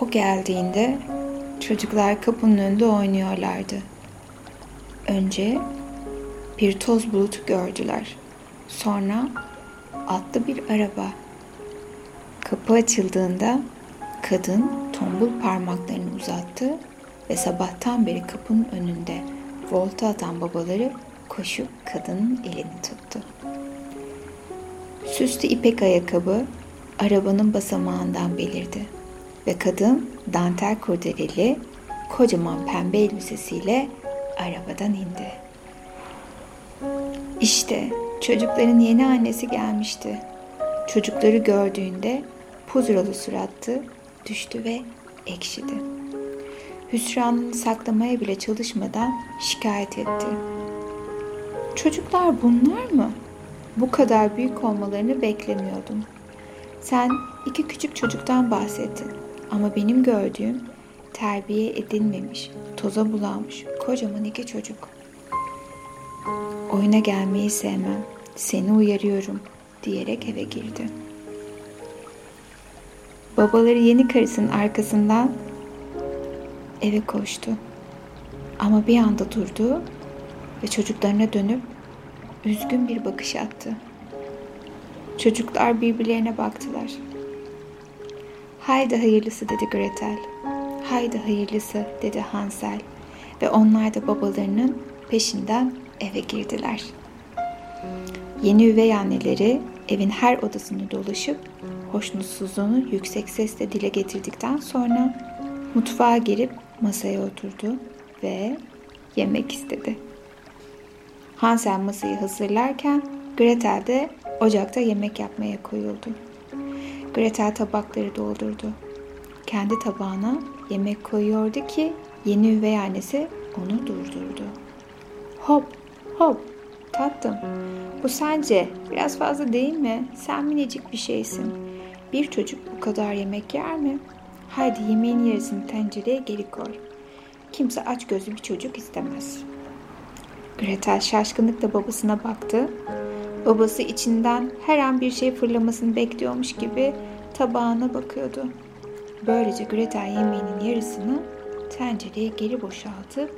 O geldiğinde çocuklar kapının önünde oynuyorlardı. Önce bir toz bulutu gördüler. Sonra atlı bir araba. Kapı açıldığında kadın tombul parmaklarını uzattı ve sabahtan beri kapının önünde volta atan babaları koşup kadının elini tuttu. Süslü ipek ayakkabı arabanın basamağından belirdi ve kadın dantel kurdeleli kocaman pembe elbisesiyle arabadan indi. İşte çocukların yeni annesi gelmişti. Çocukları gördüğünde pudralı suratlı düştü ve ekşidi. Hüsranını saklamaya bile çalışmadan şikayet etti. Çocuklar bunlar mı? Bu kadar büyük olmalarını beklemiyordum. Sen iki küçük çocuktan bahsettin ama benim gördüğüm terbiye edilmemiş, toza bulanmış kocaman iki çocuk. Oyuna gelmeyi sevmem, seni uyarıyorum diyerek eve girdi. Babaları yeni karısının arkasından eve koştu. Ama bir anda durdu ve çocuklarına dönüp üzgün bir bakış attı. Çocuklar birbirlerine baktılar. Haydi hayırlısı dedi Gretel. Haydi hayırlısı dedi Hansel ve onlar da babalarının peşinden eve girdiler. Yeni üvey anneleri evin her odasını dolaşıp hoşnutsuzluğunu yüksek sesle dile getirdikten sonra mutfağa girip masaya oturdu ve yemek istedi. Hansel masayı hazırlarken Gretel de ocakta yemek yapmaya koyuldu. Gretel tabakları doldurdu. Kendi tabağına yemek koyuyordu ki yeni üvey annesi onu durdurdu. Hop hop tatlım bu sence biraz fazla değil mi? Sen minicik bir şeysin. Bir çocuk bu kadar yemek yer mi? Haydi yemeğin yarısını tencereye geri koy. Kimse aç gözlü bir çocuk istemez. Gretel şaşkınlıkla babasına baktı. Babası içinden her an bir şey fırlamasını bekliyormuş gibi tabağına bakıyordu. Böylece Gretel yemeğinin yarısını tencereye geri boşaltıp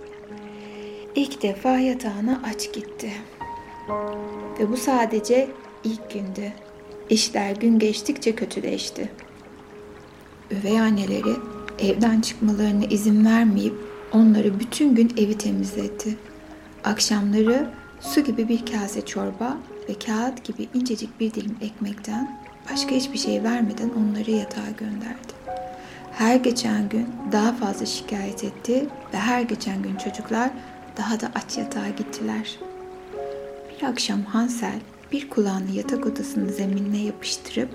ilk defa yatağına aç gitti. Ve bu sadece ilk gündü. İşler gün geçtikçe kötüleşti. Üvey anneleri evden çıkmalarına izin vermeyip onları bütün gün evi temizletti. Akşamları su gibi bir kase çorba ve kağıt gibi incecik bir dilim ekmekten başka hiçbir şey vermeden onları yatağa gönderdi. Her geçen gün daha fazla şikayet etti ve her geçen gün çocuklar daha da aç yatağa gittiler. Bir akşam Hansel bir kulağını yatak odasının zeminine yapıştırıp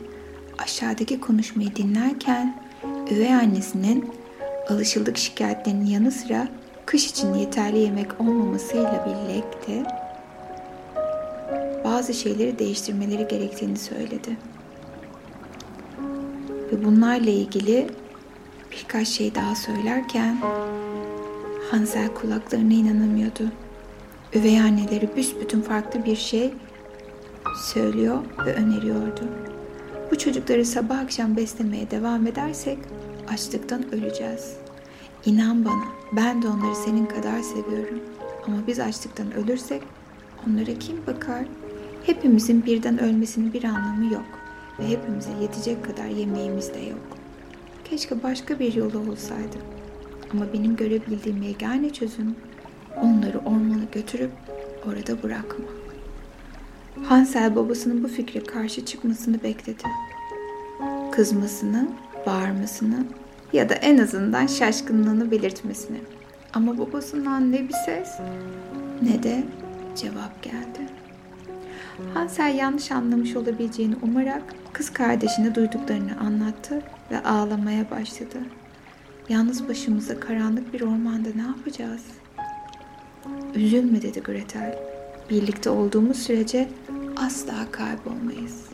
aşağıdaki konuşmayı dinlerken üvey annesinin alışıldık şikayetlerinin yanı sıra kış için yeterli yemek olmamasıyla birlikte bazı şeyleri değiştirmeleri gerektiğini söyledi. Ve bunlarla ilgili birkaç şey daha söylerken Hansel kulaklarına inanamıyordu. Üvey anneleri büsbütün farklı bir şey söylüyor ve öneriyordu. Bu çocukları sabah akşam beslemeye devam edersek açlıktan öleceğiz. İnan bana ben de onları senin kadar seviyorum. Ama biz açlıktan ölürsek onlara kim bakar? Hepimizin birden ölmesinin bir anlamı yok ve hepimize yetecek kadar yemeğimiz de yok. Keşke başka bir yolu olsaydı. Ama benim görebildiğim yegane çözüm onları ormana götürüp orada bırakma. Hansel babasının bu fikre karşı çıkmasını bekledi. Kızmasını, bağırmasını ya da en azından şaşkınlığını belirtmesini. Ama babasından ne bir ses ne de cevap geldi. Hansel yanlış anlamış olabileceğini umarak kız kardeşine duyduklarını anlattı ve ağlamaya başladı. Yalnız başımıza karanlık bir ormanda ne yapacağız? Üzülme dedi Gretel. Birlikte olduğumuz sürece asla kaybolmayız.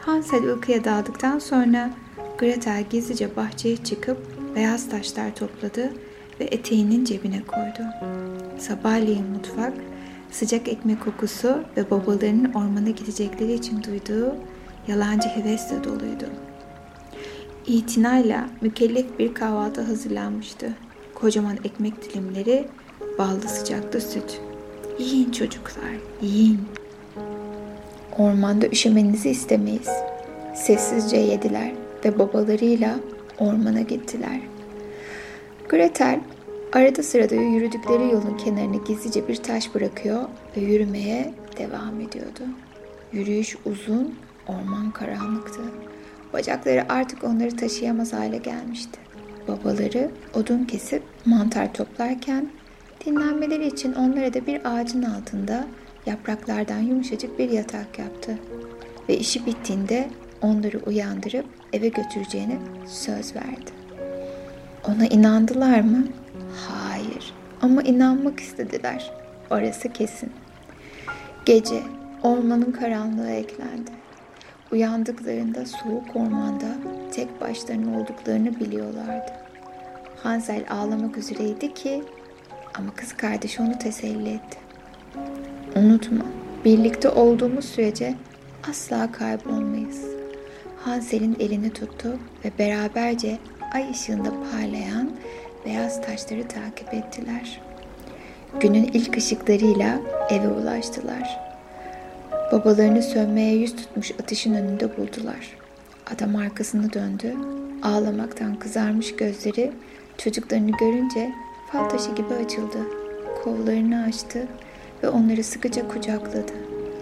Hansel uykuya daldıktan sonra Gretel gizlice bahçeye çıkıp beyaz taşlar topladı ve eteğinin cebine koydu. Sabahleyin mutfak sıcak ekmek kokusu ve babalarının ormana gidecekleri için duyduğu yalancı hevesle doluydu. İtinayla mükellef bir kahvaltı hazırlanmıştı. Kocaman ekmek dilimleri, ballı sıcaklı süt. Yiyin çocuklar, yiyin. Ormanda üşümenizi istemeyiz. Sessizce yediler ve babalarıyla ormana gittiler. Gretel arada sırada yürüdükleri yolun kenarına gizlice bir taş bırakıyor ve yürümeye devam ediyordu. Yürüyüş uzun, orman karanlıktı. Bacakları artık onları taşıyamaz hale gelmişti. Babaları odun kesip mantar toplarken dinlenmeleri için onlara da bir ağacın altında yapraklardan yumuşacık bir yatak yaptı. Ve işi bittiğinde onları uyandırıp eve götüreceğine söz verdi. Ona inandılar mı? Hayır. Ama inanmak istediler. Orası kesin. Gece ormanın karanlığı eklendi. Uyandıklarında soğuk ormanda tek başlarına olduklarını biliyorlardı. Hansel ağlamak üzereydi ki ama kız kardeşi onu teselli etti. Unutma, birlikte olduğumuz sürece asla kaybolmayız. Hansel'in elini tuttu ve beraberce ay ışığında parlayan beyaz taşları takip ettiler. Günün ilk ışıklarıyla eve ulaştılar. Babalarını sönmeye yüz tutmuş ateşin önünde buldular. Adam arkasını döndü. Ağlamaktan kızarmış gözleri çocuklarını görünce fal taşı gibi açıldı. Kollarını açtı ve onları sıkıca kucakladı.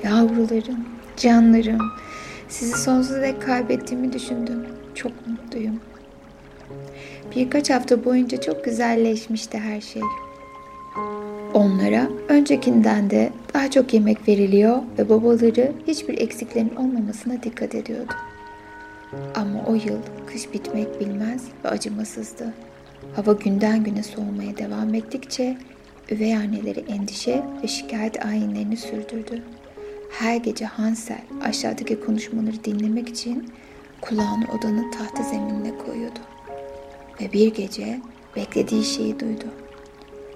Yavrularım, canlarım, sizi sonsuza dek kaybettiğimi düşündüm. Çok mutluyum. Birkaç hafta boyunca çok güzelleşmişti her şey. Onlara öncekinden de daha çok yemek veriliyor ve babaları hiçbir eksiklerin olmamasına dikkat ediyordu. Ama o yıl kış bitmek bilmez ve acımasızdı. Hava günden güne soğumaya devam ettikçe üvey anneleri endişe ve şikayet ayinlerini sürdürdü. Her gece Hansel aşağıdaki konuşmaları dinlemek için kulağını odanın tahta zeminine koyuyordu. Ve bir gece beklediği şeyi duydu.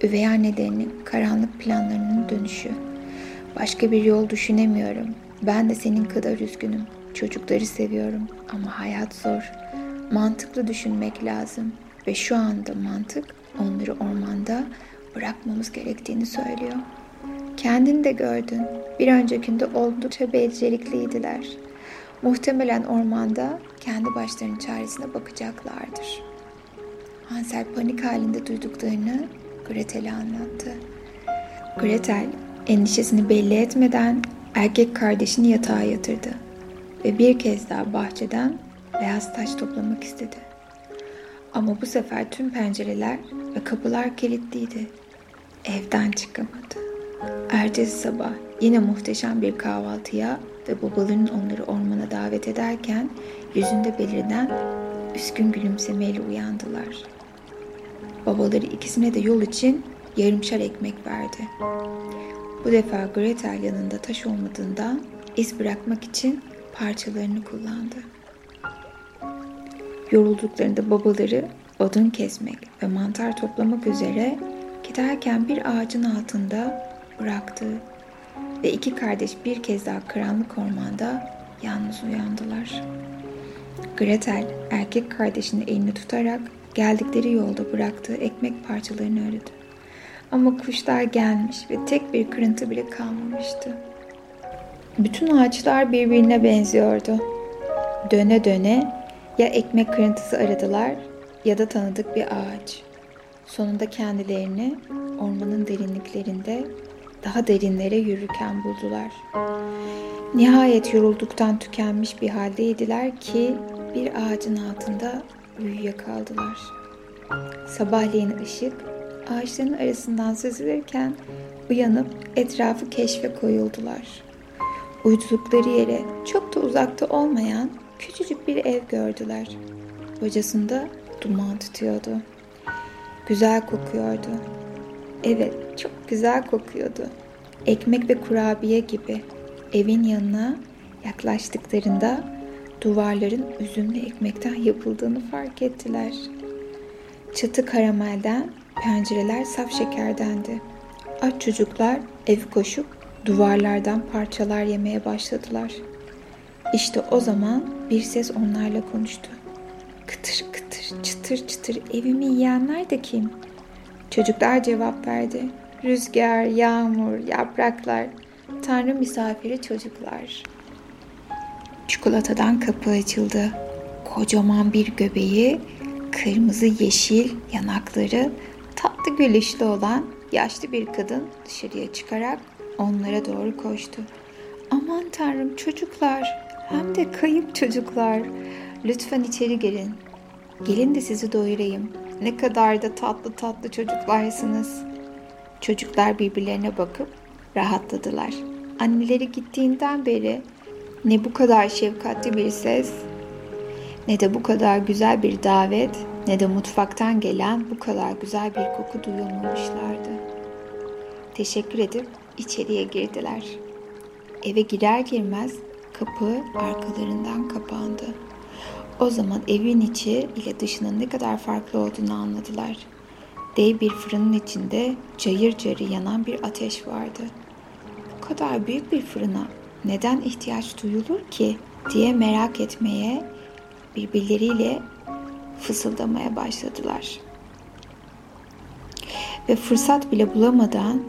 Üvey annelerinin karanlık planlarının dönüşü. Başka bir yol düşünemiyorum. Ben de senin kadar üzgünüm. Çocukları seviyorum ama hayat zor. Mantıklı düşünmek lazım ve şu anda mantık onları ormanda bırakmamız gerektiğini söylüyor. Kendini de gördün. Bir öncekinde oldukça becerikliydiler. Muhtemelen ormanda kendi başlarının çaresine bakacaklardır. Hansel panik halinde duyduklarını Gretel'e anlattı. Gretel endişesini belli etmeden erkek kardeşini yatağa yatırdı ve bir kez daha bahçeden beyaz taş toplamak istedi. Ama bu sefer tüm pencereler ve kapılar kilitliydi. Evden çıkamadı. Ertesi sabah yine muhteşem bir kahvaltıya ve babalarının onları ormana davet ederken yüzünde belirden üskün gülümsemeyle uyandılar. Babaları ikisine de yol için yarımşar ekmek verdi. Bu defa Gretel yanında taş olmadığından iz bırakmak için parçalarını kullandı. Yorulduklarında babaları odun kesmek ve mantar toplamak üzere giderken bir ağacın altında bıraktı ve iki kardeş bir kez daha karanlık ormanda yalnız uyandılar. Gretel erkek kardeşinin elini tutarak geldikleri yolda bıraktığı ekmek parçalarını aradı. Ama kuşlar gelmiş ve tek bir kırıntı bile kalmamıştı. Bütün ağaçlar birbirine benziyordu. Döne döne ya ekmek kırıntısı aradılar ya da tanıdık bir ağaç. Sonunda kendilerini ormanın derinliklerinde daha derinlere yürürken buldular. Nihayet yorulduktan tükenmiş bir haldeydiler ki bir ağacın altında uyuyakaldılar. Sabahleyin ışık ağaçların arasından süzülürken uyanıp etrafı keşfe koyuldular. Uydukları yere çok da uzakta olmayan küçücük bir ev gördüler. Bacasında duman tutuyordu. Güzel kokuyordu. Evet, çok güzel kokuyordu. Ekmek ve kurabiye gibi. Evin yanına yaklaştıklarında duvarların üzümlü ekmekten yapıldığını fark ettiler. Çatı karamelden, pencereler saf şekerdendi. Aç çocuklar ev koşup duvarlardan parçalar yemeye başladılar. İşte o zaman bir ses onlarla konuştu. Kıtır kıtır, çıtır çıtır evimi yiyenler de kim? Çocuklar cevap verdi. Rüzgar, yağmur, yapraklar, Tanrı misafiri çocuklar. Çikolatadan kapı açıldı. Kocaman bir göbeği, kırmızı yeşil yanakları, tatlı gülüşlü olan yaşlı bir kadın dışarıya çıkarak onlara doğru koştu. Aman tanrım çocuklar, hem de kayıp çocuklar. Lütfen içeri gelin. Gelin de sizi doyurayım. Ne kadar da tatlı tatlı çocuklarsınız. Çocuklar birbirlerine bakıp rahatladılar. Anneleri gittiğinden beri ne bu kadar şefkatli bir ses, ne de bu kadar güzel bir davet, ne de mutfaktan gelen bu kadar güzel bir koku duyulmamışlardı. Teşekkür edip içeriye girdiler. Eve girer girmez kapı arkalarından kapandı. O zaman evin içi ile dışının ne kadar farklı olduğunu anladılar. Dev bir fırının içinde cayır cayır yanan bir ateş vardı. Bu kadar büyük bir fırına neden ihtiyaç duyulur ki diye merak etmeye, birbirleriyle fısıldamaya başladılar. Ve fırsat bile bulamadan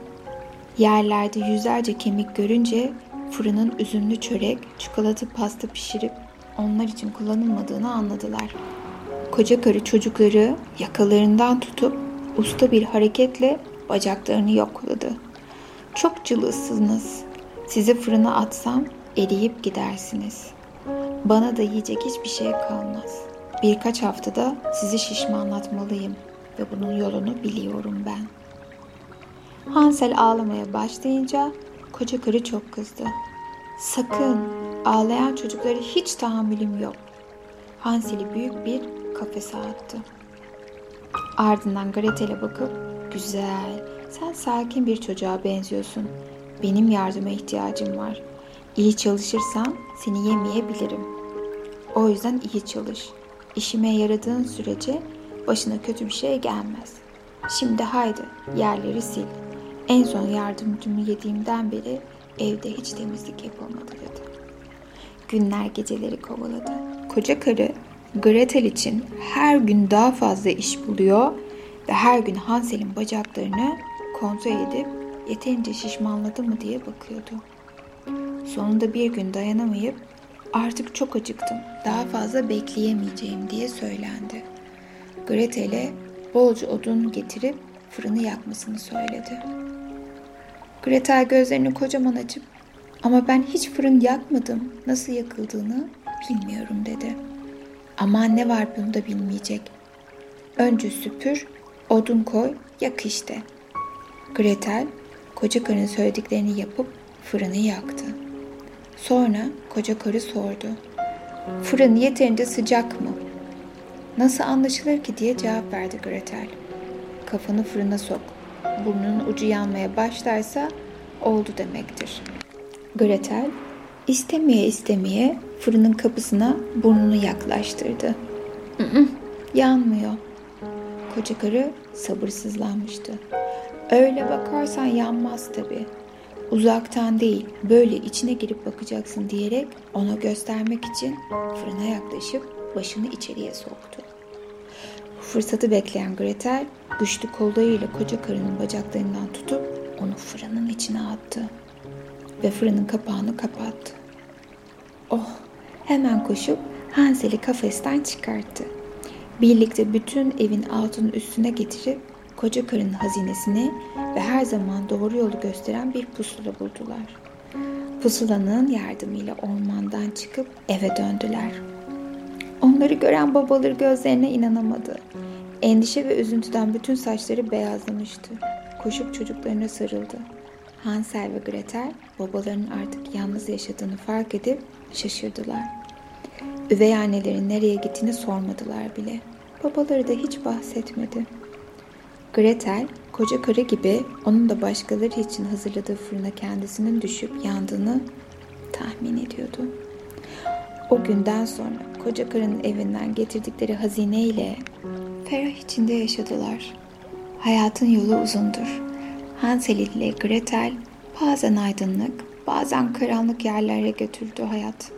yerlerde yüzlerce kemik görünce fırının üzümlü çörek, çikolata pasta pişirip onlar için kullanılmadığını anladılar. Koca karı çocukları yakalarından tutup usta bir hareketle bacaklarını yokladı. Çok cılızsınız. Sizi fırına atsam eriyip gidersiniz. Bana da yiyecek hiçbir şey kalmaz. Birkaç haftada sizi şişmanlatmalıyım ve bunun yolunu biliyorum ben. Hansel ağlamaya başlayınca koca karı çok kızdı. Sakın ağlayan çocuklara hiç tahammülüm yok. Hansel'i büyük bir kafese attı. Ardından Gretel'e bakıp güzel, sen sakin bir çocuğa benziyorsun. Benim yardıma ihtiyacım var. İyi çalışırsan seni yemeyebilirim. O yüzden iyi çalış. İşime yaradığın sürece başına kötü bir şey gelmez. Şimdi haydi yerleri sil. En son yardımcımı yediğimden beri evde hiç temizlik yapılmadı dedi. Günler geceleri kovaladı. Koca karı Gretel için her gün daha fazla iş buluyor ve her gün Hansel'in bacaklarını kontrol edip yeterince şişmanladı mı diye bakıyordu. Sonunda bir gün dayanamayıp artık çok acıktım, daha fazla bekleyemeyeceğim diye söylendi. Gretel'e bolca odun getirip fırını yakmasını söyledi. Gretel gözlerini kocaman açıp ama ben hiç fırın yakmadım, nasıl yakıldığını bilmiyorum dedi. Ama ne var bunda bilmeyecek. Önce süpür, odun koy, yak işte. Gretel koca karın söylediklerini yapıp fırını yaktı. Sonra koca karı sordu. Fırın yeterince sıcak mı? Nasıl anlaşılır ki diye cevap verdi Gretel. Kafanı fırına sok. Burnunun ucu yanmaya başlarsa oldu demektir. Gretel istemeye istemeye fırının kapısına burnunu yaklaştırdı. yanmıyor. Koca karı sabırsızlanmıştı. Öyle bakarsan yanmaz tabii. Uzaktan değil, böyle içine girip bakacaksın diyerek ona göstermek için fırına yaklaşıp başını içeriye soktu. Fırsatı bekleyen Gretel güçlü kollarıyla koca karının bacaklarından tutup onu fırının içine attı ve fırının kapağını kapattı. Oh, hemen koşup Hansel'i kafesten çıkarttı. Birlikte bütün evin altını üstüne getirip koca karın hazinesini ve her zaman doğru yolu gösteren bir pusula buldular. Pusulanın yardımıyla ormandan çıkıp eve döndüler. Onları gören babaları gözlerine inanamadı. Endişe ve üzüntüden bütün saçları beyazlamıştı. Koşup çocuklarına sarıldı. Hansel ve Gretel babalarının artık yalnız yaşadığını fark edip şaşırdılar. Üvey annelerin nereye gittiğini sormadılar bile. Babaları da hiç bahsetmedi. Gretel, koca karı gibi onun da başkaları için hazırladığı fırına kendisinin düşüp yandığını tahmin ediyordu. O günden sonra koca karının evinden getirdikleri hazine ile ferah içinde yaşadılar. Hayatın yolu uzundur. Hansel ile Gretel bazen aydınlık, bazen karanlık yerlere götürdü hayat.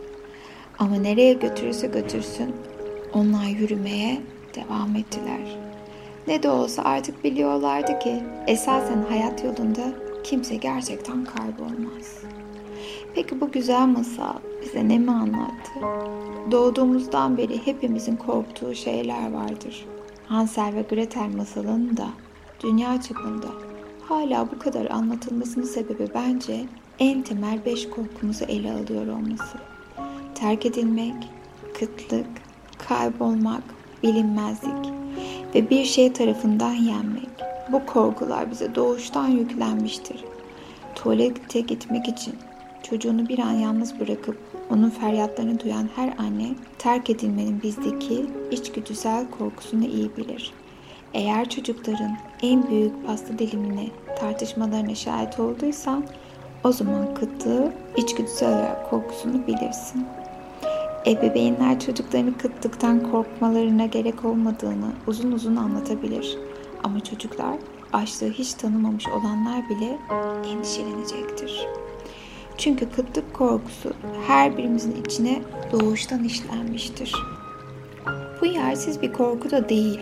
Ama nereye götürürse götürsün onlar yürümeye devam ettiler. Ne de olsa artık biliyorlardı ki esasen hayat yolunda kimse gerçekten kaybolmaz. Peki bu güzel masal bize ne mi anlattı? Doğduğumuzdan beri hepimizin korktuğu şeyler vardır. Hansel ve Gretel masalının da dünya çapında hala bu kadar anlatılmasının sebebi bence en temel beş korkumuzu ele alıyor olması. Terk edilmek, kıtlık, kaybolmak, bilinmezlik ve bir şey tarafından yenmek. Bu korkular bize doğuştan yüklenmiştir. Tuvalete gitmek için çocuğunu bir an yalnız bırakıp onun feryatlarını duyan her anne terk edilmenin bizdeki içgüdüsel korkusunu iyi bilir. Eğer çocukların en büyük pasta dilimini tartışmalarına şahit olduysan o zaman kıtlığı içgüdüsel olarak korkusunu bilirsin. Ebeveynler çocuklarını kıtlıktan korkmalarına gerek olmadığını uzun uzun anlatabilir. Ama çocuklar açlığı hiç tanımamış olanlar bile endişelenecektir. Çünkü kıtlık korkusu her birimizin içine doğuştan işlenmiştir. Bu yersiz bir korku da değil.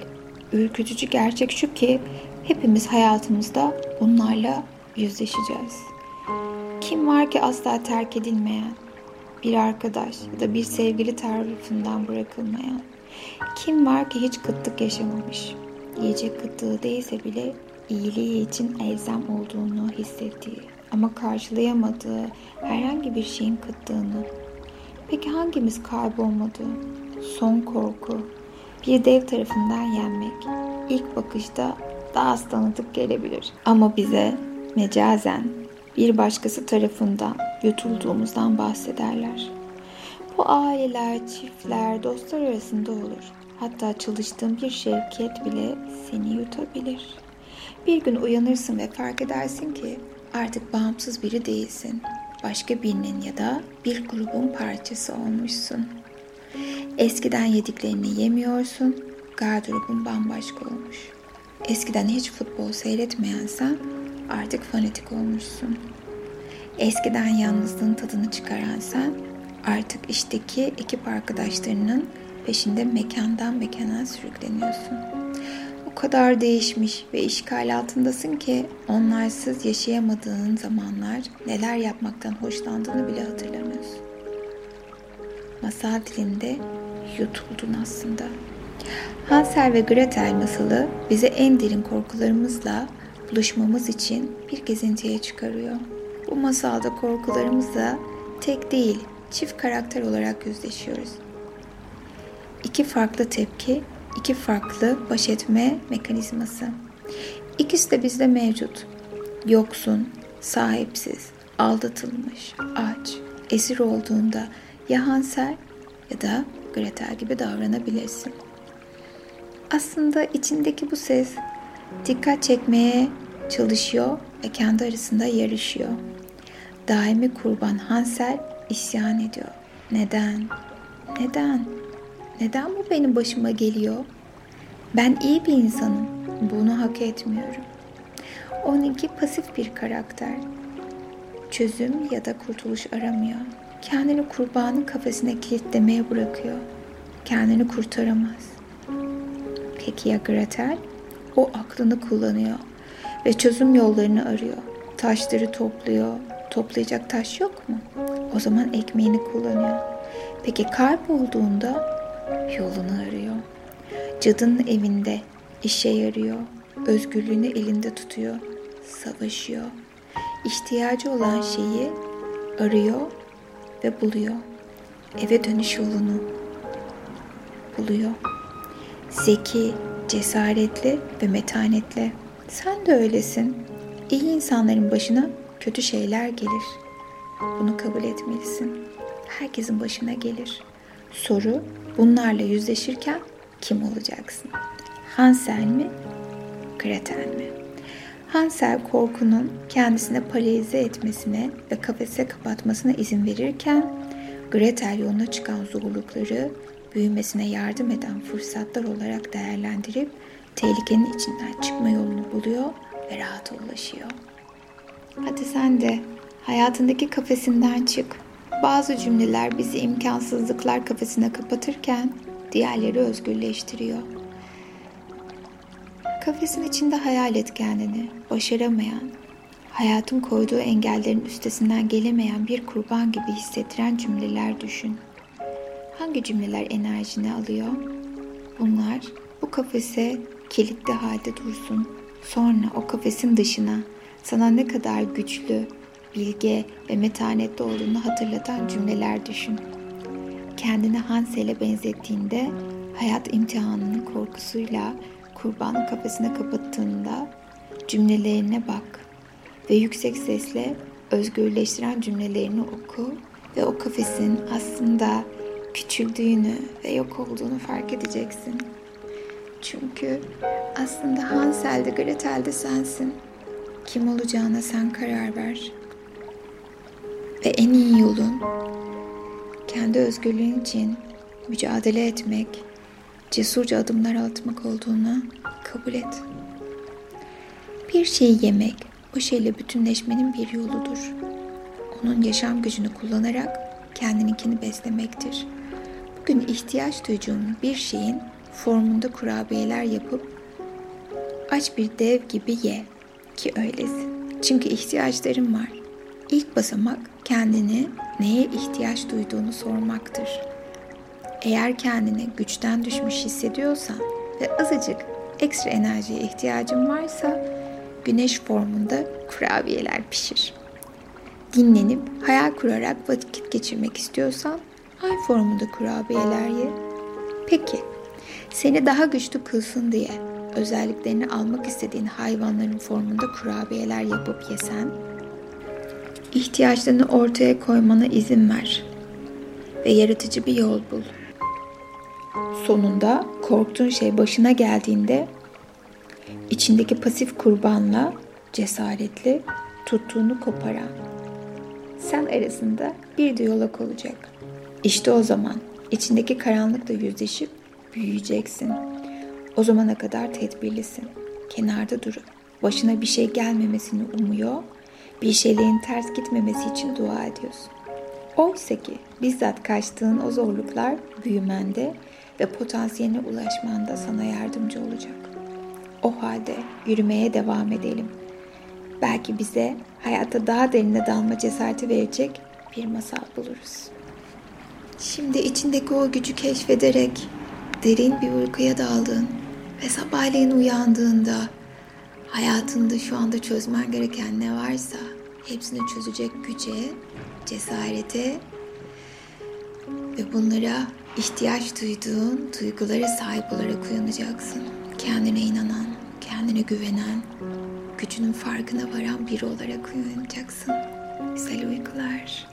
Ürkütücü gerçek şu ki hepimiz hayatımızda bunlarla yüzleşeceğiz. Kim var ki asla terk edilmeyen, bir arkadaş ya da bir sevgili tarafından bırakılmayan? Kim var ki hiç kıtlık yaşamamış? Yiyecek kıtlığı değilse bile iyiliği için elzem olduğunu hissettiği ama karşılayamadığı herhangi bir şeyin kıtlığını. Peki hangimiz kaybolmadı? Son korku, bir dev tarafından yenmek. İlk bakışta daha az tanıdık gelebilir. Ama bize mecazen bir başkası tarafından yutulduğumuzdan bahsederler. Bu aileler, çiftler, dostlar arasında olur. Hatta çalıştığın bir şirket bile seni yutabilir. Bir gün uyanırsın ve fark edersin ki artık bağımsız biri değilsin. Başka birinin ya da bir grubun parçası olmuşsun. Eskiden yediklerini yemiyorsun, gardırobun bambaşka olmuş. Eskiden hiç futbol seyretmeyen sen artık fanatik olmuşsun. Eskiden yalnızlığın tadını çıkaran sen artık işteki ekip arkadaşlarının peşinde mekandan mekana sürükleniyorsun. O kadar değişmiş ve işgal altındasın ki onlarsız yaşayamadığın zamanlar neler yapmaktan hoşlandığını bile hatırlamıyorsun. Masal dilinde yutuldun aslında. Hansel ve Gretel masalı bize en derin korkularımızla buluşmamız için bir gezintiye çıkarıyor. Bu masalda korkularımızla tek değil, çift karakter olarak yüzleşiyoruz. İki farklı tepki, iki farklı baş etme mekanizması. İkisi de bizde mevcut. Yoksun, sahipsiz, aldatılmış, aç, esir olduğunda ya Hansel ya da Gretel gibi davranabilirsin. Aslında içindeki bu ses dikkat çekmeye çalışıyor ve kendi arasında yarışıyor. Daimi kurban Hansel isyan ediyor. Neden? Neden? Neden bu benim başıma geliyor? Ben iyi bir insanım. Bunu hak etmiyorum. Onunki pasif bir karakter. Çözüm ya da kurtuluş aramıyor. Kendini kurbanın kafesine kilitlemeye bırakıyor. Kendini kurtaramaz. Peki ya Gretel? O aklını kullanıyor ve çözüm yollarını arıyor. Taşları topluyor. Toplayacak taş yok mu? O zaman ekmeğini kullanıyor. Peki kaybolduğunda yolunu arıyor. Cadının evinde işe yarıyor. Özgürlüğünü elinde tutuyor. Savaşıyor. İhtiyacı olan şeyi arıyor ve buluyor. Eve dönüş yolunu buluyor. Zeki, cesaretli ve metanetli. Sen de öylesin. İyi insanların başına kötü şeyler gelir. Bunu kabul etmelisin. Herkesin başına gelir. Soru bunlarla yüzleşirken kim olacaksın? Hansel mi? Gretel mi? Hansel korkunun kendisine paralize etmesine ve kafese kapatmasına izin verirken Gretel yoluna çıkan zorlukları büyümesine yardım eden fırsatlar olarak değerlendirip tehlikenin içinden çıkma yolunu buluyor ve rahata ulaşıyor. Hadi sen de hayatındaki kafesinden çık. Bazı cümleler bizi imkansızlıklar kafesine kapatırken diğerleri özgürleştiriyor. Kafesin içinde hayal et kendini, başaramayan, hayatın koyduğu engellerin üstesinden gelemeyen bir kurban gibi hissettiren cümleler düşün. Hangi cümleler enerjini alıyor? Bunlar bu kafese kilitli halde dursun. Sonra o kafesin dışına sana ne kadar güçlü, bilge ve metanetli olduğunu hatırlatan cümleler düşün. Kendini Hansel'e benzettiğinde hayat imtihanının korkusuyla kurbanın kafesine kapattığında cümlelerine bak ve yüksek sesle özgürleştiren cümlelerini oku ve o kafesin aslında küçüldüğünü ve yok olduğunu fark edeceksin. Çünkü aslında Hansel de Gretel de sensin. Kim olacağına sen karar ver. Ve en iyi yolun kendi özgürlüğün için mücadele etmek, cesurca adımlar atmak olduğunu kabul et. Bir şeyi yemek, o şeyle bütünleşmenin bir yoludur. Onun yaşam gücünü kullanarak kendininkini beslemektir. Bugün ihtiyaç duyduğun bir şeyin formunda kurabiyeler yapıp aç bir dev gibi ye ki öylesin. Çünkü ihtiyaçların var. İlk basamak kendini neye ihtiyaç duyduğunu sormaktır. Eğer kendini güçten düşmüş hissediyorsan ve azıcık ekstra enerjiye ihtiyacın varsa güneş formunda kurabiyeler pişir. Dinlenip hayal kurarak vakit geçirmek istiyorsan ay formunda kurabiyeler ye. Peki, seni daha güçlü kılsın diye özelliklerini almak istediğin hayvanların formunda kurabiyeler yapıp yesen, ihtiyaçlarını ortaya koymana izin ver ve yaratıcı bir yol bul. Sonunda korktuğun şey başına geldiğinde içindeki pasif kurbanla cesaretli tuttuğunu koparan sen arasında bir diyalog olacak. İşte o zaman içindeki karanlıkla yüzleşip büyüyeceksin. O zamana kadar tedbirlisin. Kenarda durup başına bir şey gelmemesini umuyor, bir şeylerin ters gitmemesi için dua ediyorsun. Oysa ki bizzat kaçtığın o zorluklar büyümende ve potansiyeline ulaşmanda sana yardımcı olacak. O halde yürümeye devam edelim. Belki bize hayata daha derine dalma cesareti verecek bir masal buluruz. Şimdi içindeki o gücü keşfederek derin bir uykuya daldın ve sabahleyin uyandığında hayatında şu anda çözmen gereken ne varsa hepsini çözecek güce, cesarete ve bunlara ihtiyaç duyduğun duygulara sahip olarak uyanacaksın. Kendine inanan, kendine güvenen, gücünün farkına varan biri olarak uyanacaksın. Güzel uykular.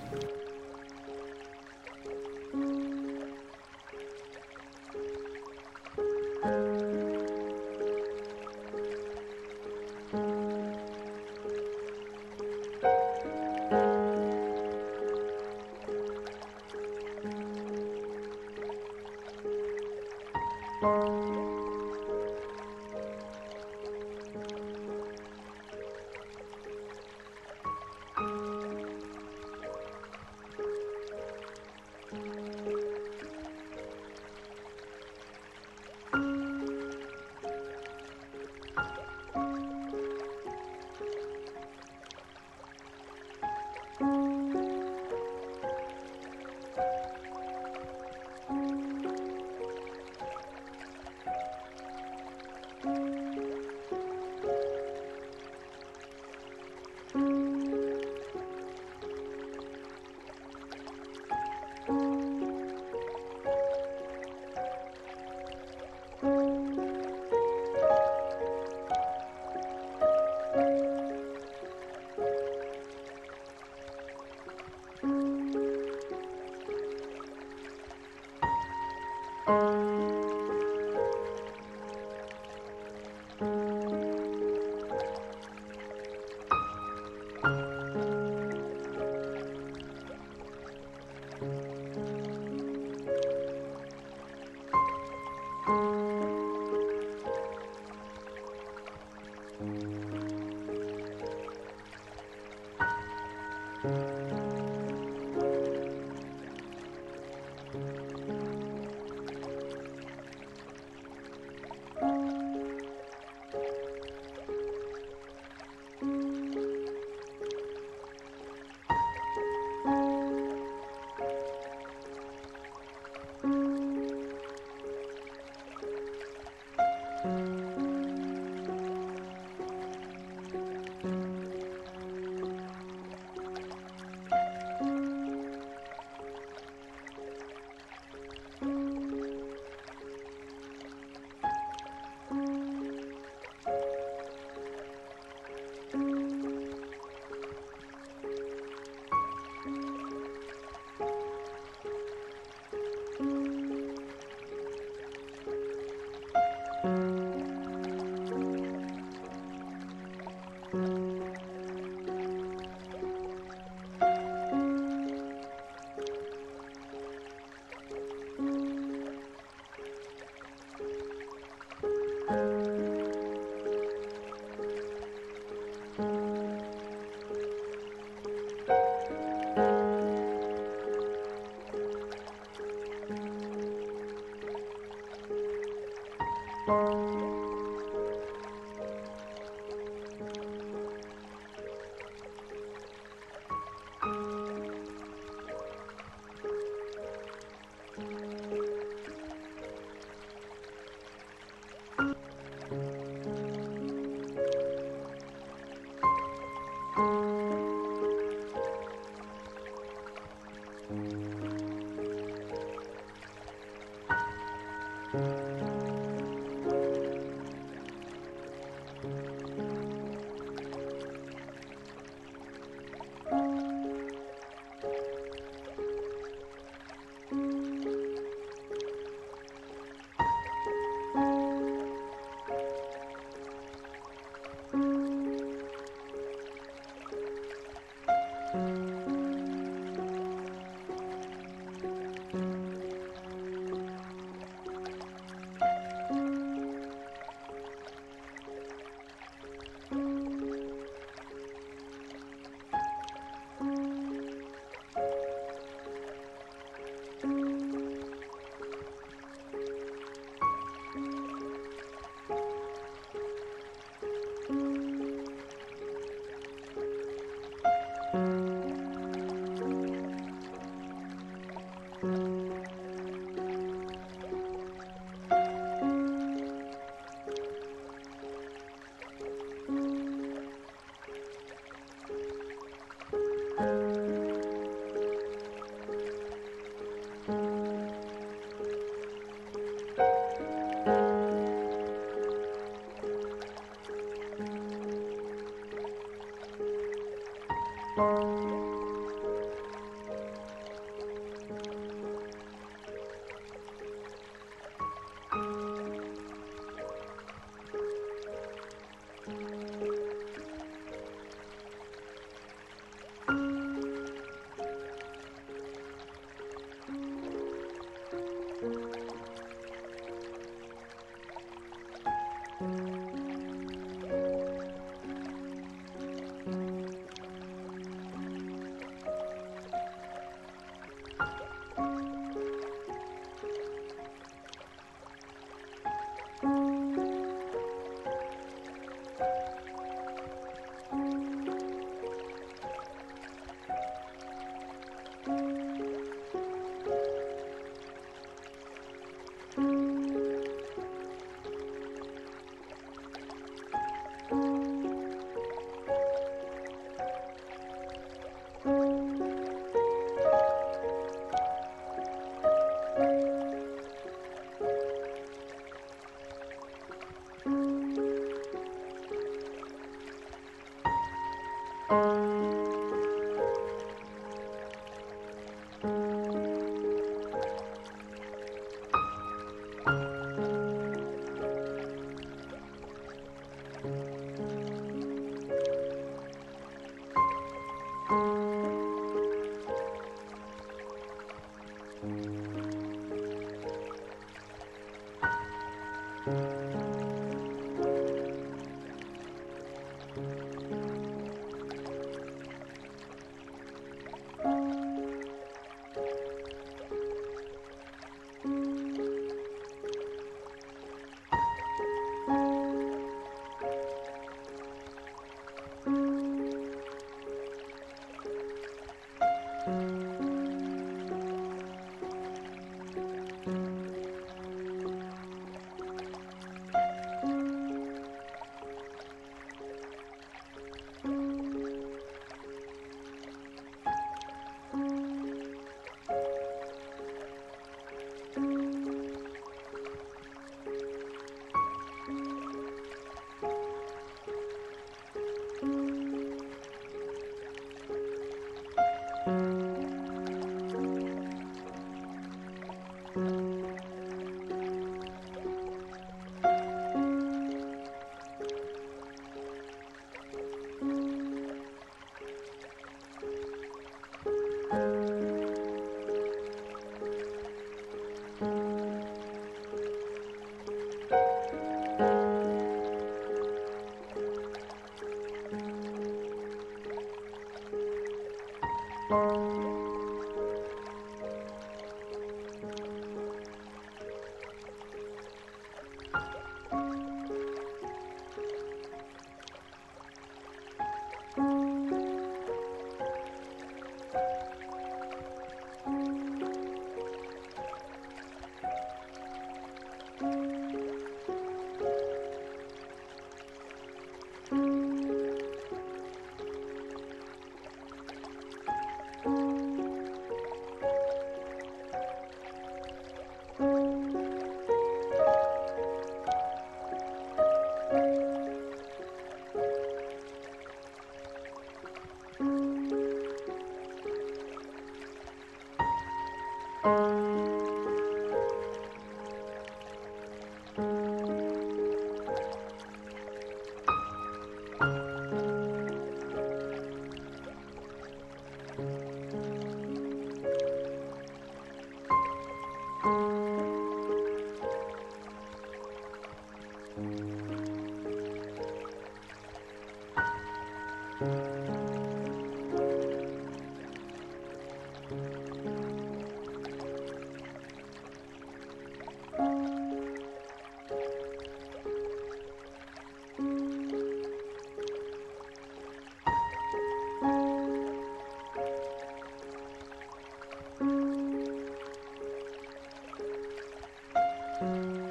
Mm-hmm.